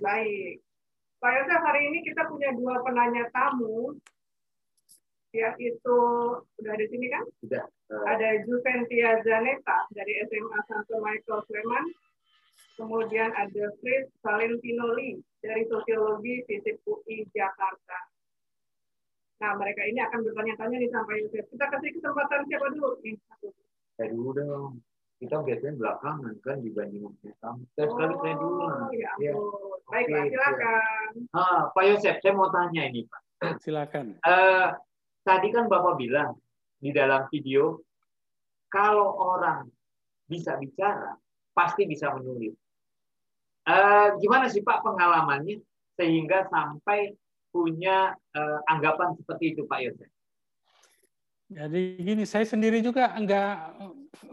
baik. Pak Yosef, hari ini kita punya dua penanya tamu, yaitu sudah di sini kan? Sudah. Ada Juventia Zaneta dari SMA Santo Michael Sleman, kemudian ada Fritz Valentino Lee dari Sosiologi Fisik UI Jakarta. Nah, mereka ini akan bertanya-tanya nih sampai Yosef. Kita kasih kesempatan siapa dulu? Nih, satu. Saya dulu dong. Kita biasanya belakangan kan dibanding kamu. Saya sekali saya dulu. Oh, ya Ya. Baiklah, Oke, silakan. Ah, Pak Yosef, saya mau tanya ini, Pak. Silakan. Eh, tadi kan Bapak bilang di dalam video, kalau orang bisa bicara, pasti bisa menulis. Eh, gimana sih Pak pengalamannya sehingga sampai punya eh, anggapan seperti itu Pak Yosef? Jadi gini, saya sendiri juga enggak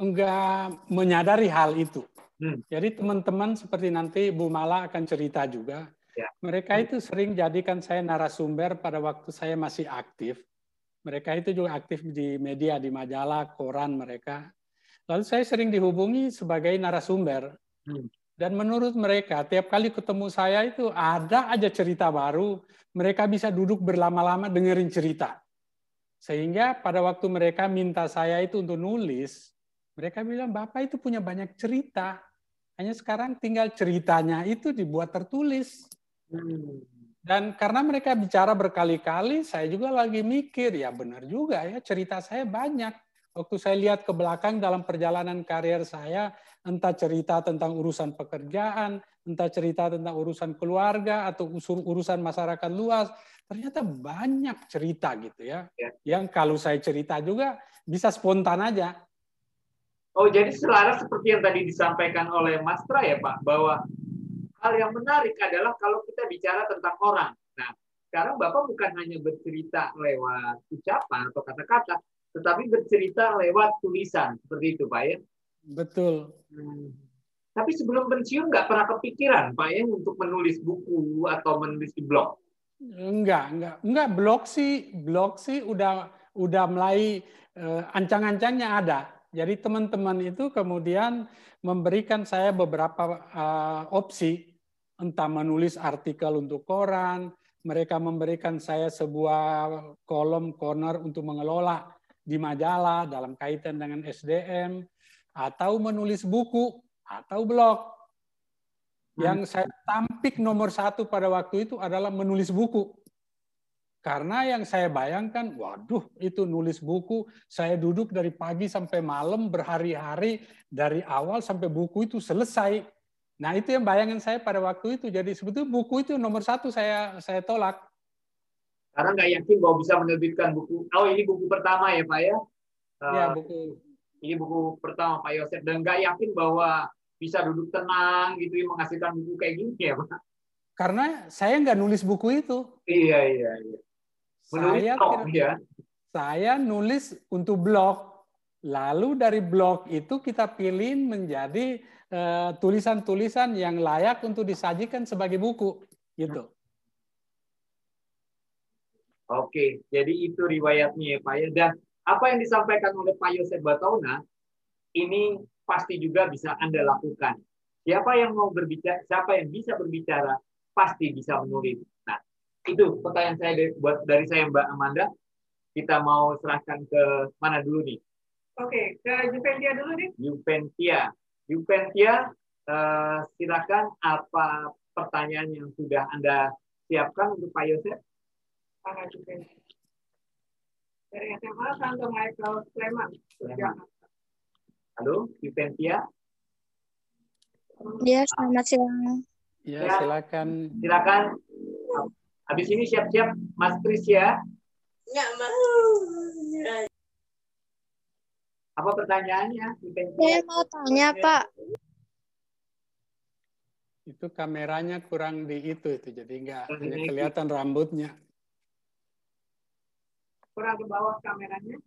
enggak menyadari hal itu. Hmm. Jadi teman-teman seperti nanti Bu Mala akan cerita juga. Ya. Mereka itu sering jadikan saya narasumber pada waktu saya masih aktif. Mereka itu juga aktif di media, di majalah, koran mereka. Lalu saya sering dihubungi sebagai narasumber. Hmm. Dan menurut mereka, tiap kali ketemu saya itu ada aja cerita baru. Mereka bisa duduk berlama-lama dengerin cerita. Sehingga pada waktu mereka minta saya itu untuk nulis, mereka bilang, Bapak itu punya banyak cerita. Hanya sekarang tinggal ceritanya itu dibuat tertulis. Hmm. Dan karena mereka bicara berkali-kali, saya juga lagi mikir, ya benar juga ya, cerita saya banyak. Waktu saya lihat ke belakang dalam perjalanan karir saya, entah cerita tentang urusan pekerjaan, entah cerita tentang urusan keluarga, atau usur- urusan masyarakat luas, ternyata banyak cerita gitu ya. Ya. Yang kalau saya cerita juga bisa spontan aja. Oh, jadi selaras seperti yang tadi disampaikan oleh Mas Tra ya Pak, bahwa hal yang menarik adalah kalau kita bicara tentang orang. Nah, sekarang Bapak bukan hanya bercerita lewat ucapan atau kata-kata, tetapi bercerita lewat tulisan. Seperti itu Pak ya. Betul. Hmm. Tapi sebelum pensiun nggak pernah kepikiran Pak ya untuk menulis buku atau menulis di blog. Enggak, enggak, enggak blog sih, blog sih udah udah mulai eh, ancang-ancangnya ada. Jadi teman-teman itu kemudian memberikan saya beberapa eh, opsi, entah menulis artikel untuk koran, mereka memberikan saya sebuah kolom corner untuk mengelola di majalah dalam kaitan dengan SDM, atau menulis buku atau blog. Yang saya tampik nomor satu pada waktu itu adalah menulis buku. Karena yang saya bayangkan, waduh itu nulis buku, saya duduk dari pagi sampai malam berhari-hari, dari awal sampai buku itu selesai. Nah itu yang bayangan saya pada waktu itu. Jadi sebetulnya buku itu nomor satu saya saya tolak. Karena nggak yakin bahwa bisa menerbitkan buku. Oh ini buku pertama ya Pak ya? Ya Eh, buku. ini buku pertama Pak Yosef dan nggak yakin bahwa bisa duduk tenang gitu ya, menghasilkan buku kayak gini ya Pak. Karena saya nggak nulis buku itu. Iya iya iya. Menulis Saya blog ya. saya nulis untuk blog. Lalu dari blog itu kita pilih menjadi eh, tulisan-tulisan yang layak untuk disajikan sebagai buku, gitu. Oke, jadi itu riwayatnya ya Pak ya. Dan apa yang disampaikan oleh Pak Yosef Batauna ini pasti juga bisa Anda lakukan. Siapa yang mau berbicara, siapa yang bisa berbicara, pasti bisa menulis. Nah, itu pertanyaan saya dari, buat dari saya Mbak Amanda. Kita mau serahkan ke mana dulu nih? Oke, ke Juventia dulu nih. Juventia. Juventia, eh, silakan apa pertanyaan yang sudah Anda siapkan untuk Pak Yosef? Para Juventia. Dari SMA Santo Michael Sleman. Sleman. Halo, Juventia. Ya, selamat siang. Ya, Ya. silakan. Silakan. Habis ini siap-siap Mas Kris ya. Nggak mau. Apa pertanyaannya? Saya mau tanya, Pak. Itu kameranya kurang di itu itu, jadi nggak hanya kelihatan rambutnya. Kurang ke bawah kameranya.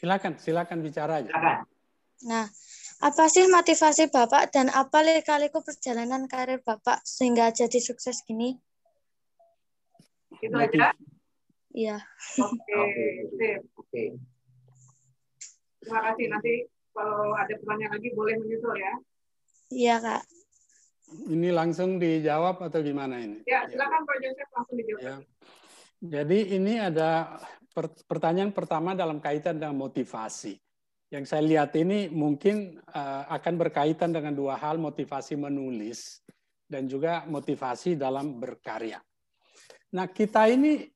Silakan, silakan bicara aja. Silakan. Nah, apa sih motivasi Bapak dan apa lika-liku perjalanan karir Bapak sehingga jadi sukses gini? Itu aja. Iya. Oke, Oke. sip. Oke. Terima kasih. Nanti kalau ada pertanyaan lagi boleh menyusul ya. Iya, Kak. Ini langsung dijawab atau gimana ini? Ya, silakan Pak Joseph langsung dijawab. Ya. Jadi ini ada pertanyaan pertama dalam kaitan dengan motivasi. Yang saya lihat ini mungkin uh, akan berkaitan dengan dua hal, motivasi menulis dan juga motivasi dalam berkarya. Nah, kita ini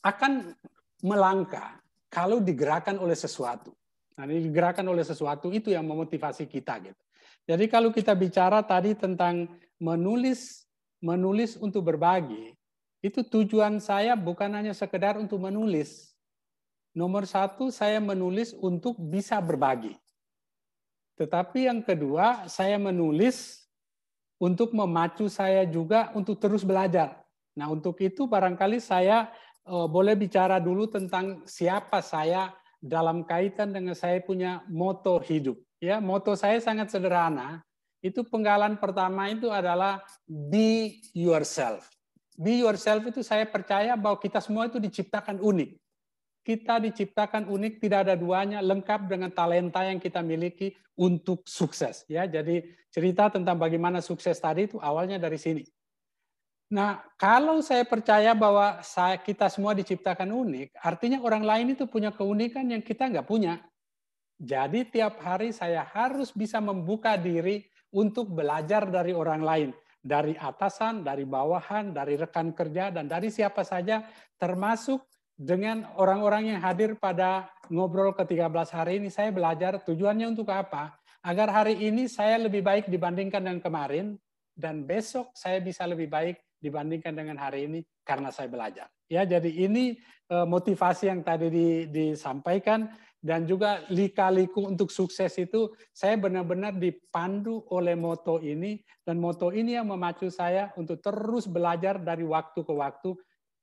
akan melangkah kalau digerakkan oleh sesuatu. Nah, ini digerakkan oleh sesuatu itu yang memotivasi kita gitu. Jadi kalau kita bicara tadi tentang menulis menulis untuk berbagi, itu tujuan saya bukan hanya sekedar untuk menulis. Nomor satu, saya menulis untuk bisa berbagi. Tetapi yang kedua, saya menulis untuk memacu saya juga untuk terus belajar. Nah, untuk itu barangkali saya uh, boleh bicara dulu tentang siapa saya dalam kaitan dengan saya punya moto hidup. Ya, moto saya sangat sederhana. Itu penggalan pertama itu adalah be yourself. Be yourself itu saya percaya bahwa kita semua itu diciptakan unik. Kita diciptakan unik, tidak ada duanya, lengkap dengan talenta yang kita miliki untuk sukses. Ya, jadi cerita tentang bagaimana sukses tadi itu awalnya dari sini. Nah, kalau saya percaya bahwa saya, kita semua diciptakan unik, artinya orang lain itu punya keunikan yang kita nggak punya. Jadi tiap hari saya harus bisa membuka diri untuk belajar dari orang lain. Dari atasan, dari bawahan, dari rekan kerja, dan dari siapa saja, termasuk dengan orang-orang yang hadir pada ngobrol ke-13 hari ini, saya belajar tujuannya untuk apa? Agar hari ini saya lebih baik dibandingkan dengan kemarin, dan besok saya bisa lebih baik dibandingkan dengan hari ini karena saya belajar. Ya, jadi ini eh, motivasi yang tadi disampaikan dan juga lika-liku untuk sukses itu saya benar-benar dipandu oleh moto ini dan moto ini yang memacu saya untuk terus belajar dari waktu ke waktu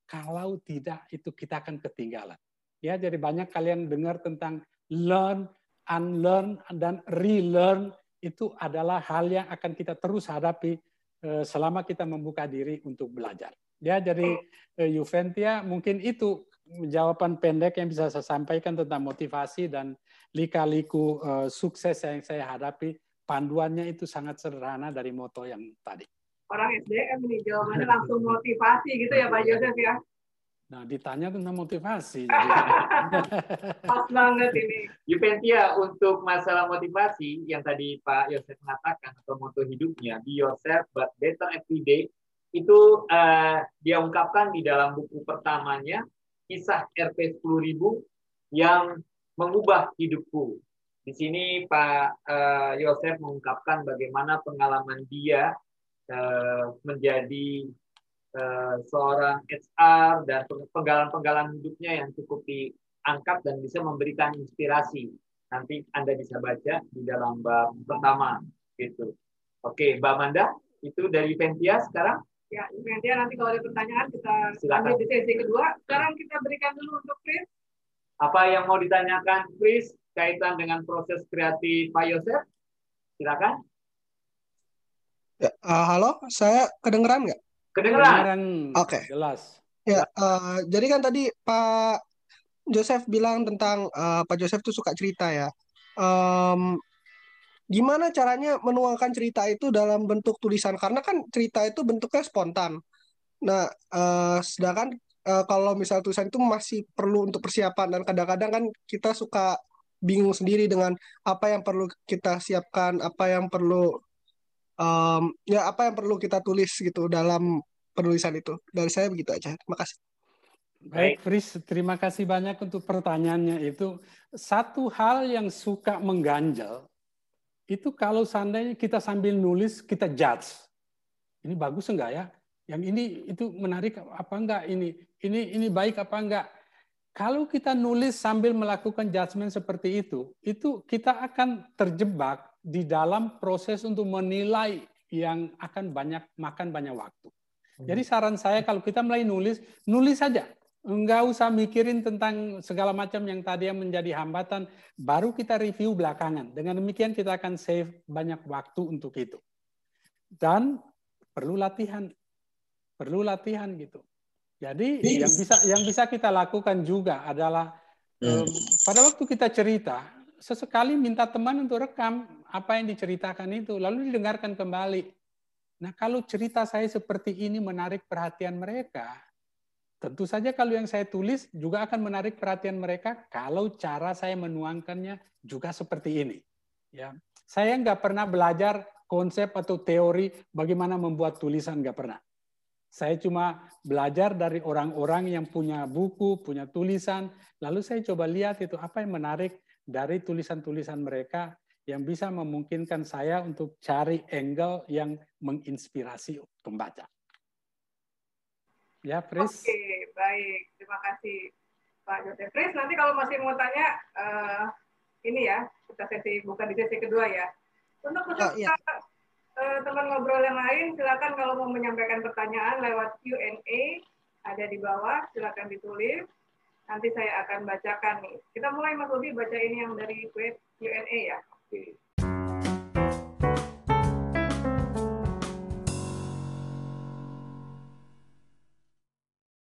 kalau tidak itu kita akan ketinggalan ya jadi banyak kalian dengar tentang learn unlearn dan relearn itu adalah hal yang akan kita terus hadapi eh, selama kita membuka diri untuk belajar ya jadi eh, Juventia mungkin itu jawaban pendek yang bisa saya sampaikan tentang motivasi dan lika-liku uh, sukses yang saya hadapi. Panduannya itu sangat sederhana dari moto yang tadi. Orang SDM ini jawabannya langsung motivasi gitu ya Pak Joseph ya. Nah, ditanya tentang motivasi. Pas banget ini. Juventia, untuk masalah motivasi yang tadi Pak Yosef mengatakan atau moto hidupnya, be yourself but better every day, itu uh, dia ungkapkan di dalam buku pertamanya kisah RP 10.000 yang mengubah hidupku. Di sini Pak uh, Yosef mengungkapkan bagaimana pengalaman dia uh, menjadi uh, seorang HR dan penggalan-penggalan hidupnya yang cukup diangkat dan bisa memberikan inspirasi. Nanti Anda bisa baca di dalam bab pertama gitu. Oke, Mbak Manda, itu dari Ventia sekarang. Ya, nanti nanti kalau ada pertanyaan kita lanjut di sesi kedua. Sekarang kita berikan dulu untuk Chris. Apa yang mau ditanyakan Chris kaitan dengan proses kreatif Pak Yosef? Silakan. Ya, uh, halo, saya kedengeran nggak? Kedengeran. Oke. Okay. Jelas. Ya, uh, jadi kan tadi Pak Joseph bilang tentang uh, Pak Joseph tuh suka cerita ya. Um, gimana caranya menuangkan cerita itu dalam bentuk tulisan karena kan cerita itu bentuknya spontan. Nah, uh, sedangkan uh, kalau misal tulisan itu masih perlu untuk persiapan dan kadang-kadang kan kita suka bingung sendiri dengan apa yang perlu kita siapkan, apa yang perlu um, ya apa yang perlu kita tulis gitu dalam penulisan itu. Dari saya begitu aja. Terima kasih. Baik, Fris, terima kasih banyak untuk pertanyaannya itu. Satu hal yang suka mengganjal itu kalau seandainya kita sambil nulis kita judge ini bagus enggak ya yang ini itu menarik apa enggak ini ini ini baik apa enggak kalau kita nulis sambil melakukan judgement seperti itu itu kita akan terjebak di dalam proses untuk menilai yang akan banyak makan banyak waktu jadi saran saya kalau kita mulai nulis nulis saja Enggak usah mikirin tentang segala macam yang tadi yang menjadi hambatan, baru kita review belakangan. Dengan demikian kita akan save banyak waktu untuk itu. Dan perlu latihan. Perlu latihan gitu. Jadi yang bisa yang bisa kita lakukan juga adalah um, pada waktu kita cerita, sesekali minta teman untuk rekam apa yang diceritakan itu, lalu didengarkan kembali. Nah, kalau cerita saya seperti ini menarik perhatian mereka, tentu saja kalau yang saya tulis juga akan menarik perhatian mereka kalau cara saya menuangkannya juga seperti ini. Ya, saya nggak pernah belajar konsep atau teori bagaimana membuat tulisan nggak pernah. Saya cuma belajar dari orang-orang yang punya buku, punya tulisan, lalu saya coba lihat itu apa yang menarik dari tulisan-tulisan mereka yang bisa memungkinkan saya untuk cari angle yang menginspirasi pembaca. Ya, Pris. Oke, baik. Terima kasih, Pak Joseph. Pris, nanti kalau masih mau tanya, uh, ini ya, kita sesi bukan di sesi kedua ya. Untuk peserta oh, iya. uh, teman ngobrol yang lain, silakan kalau mau menyampaikan pertanyaan lewat Q&A, ada di bawah, silakan ditulis. Nanti saya akan bacakan nih. Kita mulai Mas Bobi baca ini yang dari Q&A ya. Oke.